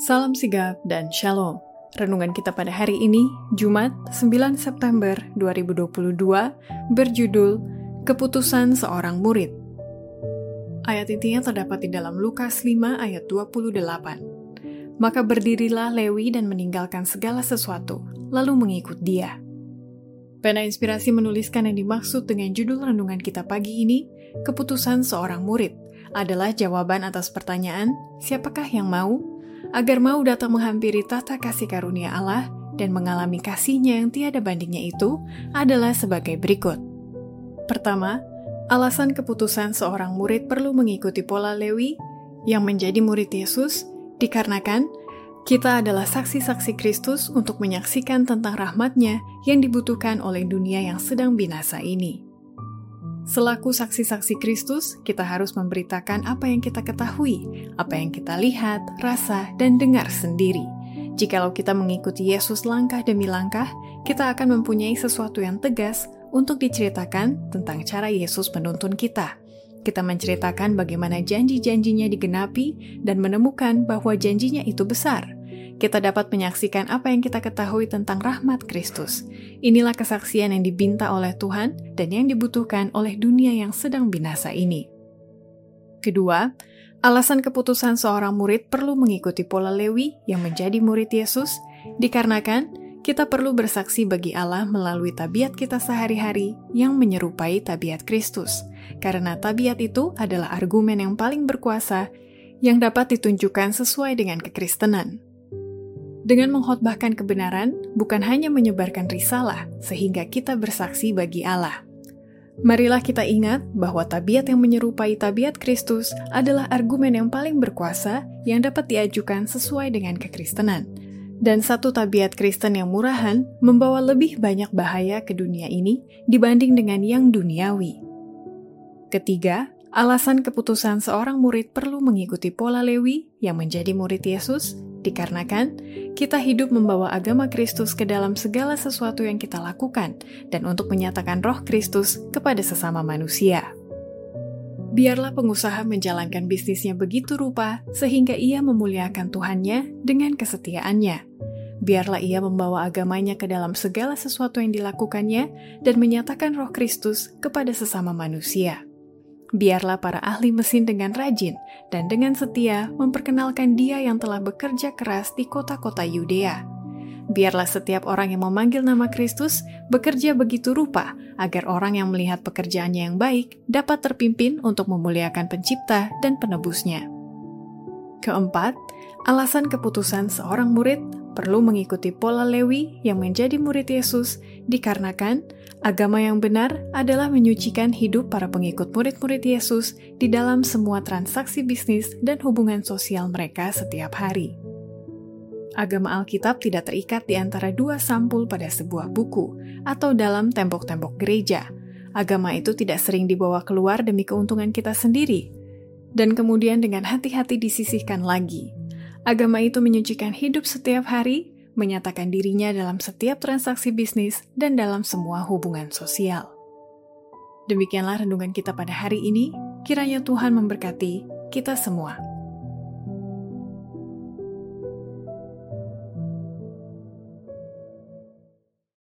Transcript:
Salam sigap dan shalom. Renungan kita pada hari ini, Jumat 9 September 2022, berjudul Keputusan Seorang Murid. Ayat intinya terdapat di dalam Lukas 5 ayat 28. Maka berdirilah Lewi dan meninggalkan segala sesuatu, lalu mengikut dia. Pena Inspirasi menuliskan yang dimaksud dengan judul renungan kita pagi ini, Keputusan Seorang Murid, adalah jawaban atas pertanyaan, siapakah yang mau agar mau datang menghampiri tata kasih karunia Allah dan mengalami kasihnya yang tiada bandingnya itu adalah sebagai berikut. Pertama, alasan keputusan seorang murid perlu mengikuti pola Lewi yang menjadi murid Yesus dikarenakan kita adalah saksi-saksi Kristus untuk menyaksikan tentang rahmatnya yang dibutuhkan oleh dunia yang sedang binasa ini. Selaku saksi-saksi Kristus, kita harus memberitakan apa yang kita ketahui, apa yang kita lihat, rasa, dan dengar sendiri. Jikalau kita mengikuti Yesus langkah demi langkah, kita akan mempunyai sesuatu yang tegas untuk diceritakan tentang cara Yesus menuntun kita. Kita menceritakan bagaimana janji-janjinya digenapi dan menemukan bahwa janjinya itu besar – kita dapat menyaksikan apa yang kita ketahui tentang rahmat Kristus. Inilah kesaksian yang dibinta oleh Tuhan dan yang dibutuhkan oleh dunia yang sedang binasa ini. Kedua, alasan keputusan seorang murid perlu mengikuti pola Lewi yang menjadi murid Yesus dikarenakan kita perlu bersaksi bagi Allah melalui tabiat kita sehari-hari yang menyerupai tabiat Kristus, karena tabiat itu adalah argumen yang paling berkuasa yang dapat ditunjukkan sesuai dengan kekristenan. Dengan mengkhotbahkan kebenaran, bukan hanya menyebarkan risalah, sehingga kita bersaksi bagi Allah. Marilah kita ingat bahwa tabiat yang menyerupai tabiat Kristus adalah argumen yang paling berkuasa yang dapat diajukan sesuai dengan kekristenan. Dan satu tabiat Kristen yang murahan membawa lebih banyak bahaya ke dunia ini dibanding dengan yang duniawi. Ketiga, alasan keputusan seorang murid perlu mengikuti pola Lewi yang menjadi murid Yesus Dikarenakan kita hidup membawa agama Kristus ke dalam segala sesuatu yang kita lakukan dan untuk menyatakan roh Kristus kepada sesama manusia. Biarlah pengusaha menjalankan bisnisnya begitu rupa sehingga ia memuliakan Tuhannya dengan kesetiaannya. Biarlah ia membawa agamanya ke dalam segala sesuatu yang dilakukannya dan menyatakan roh Kristus kepada sesama manusia. Biarlah para ahli mesin dengan rajin dan dengan setia memperkenalkan dia yang telah bekerja keras di kota-kota Yudea. Biarlah setiap orang yang memanggil nama Kristus bekerja begitu rupa agar orang yang melihat pekerjaannya yang baik dapat terpimpin untuk memuliakan pencipta dan penebusnya. Keempat, alasan keputusan seorang murid perlu mengikuti pola Lewi yang menjadi murid Yesus dikarenakan agama yang benar adalah menyucikan hidup para pengikut murid-murid Yesus di dalam semua transaksi bisnis dan hubungan sosial mereka setiap hari. Agama Alkitab tidak terikat di antara dua sampul pada sebuah buku atau dalam tembok-tembok gereja. Agama itu tidak sering dibawa keluar demi keuntungan kita sendiri, dan kemudian dengan hati-hati disisihkan lagi Agama itu menyucikan hidup setiap hari, menyatakan dirinya dalam setiap transaksi bisnis dan dalam semua hubungan sosial. Demikianlah renungan kita pada hari ini. Kiranya Tuhan memberkati kita semua.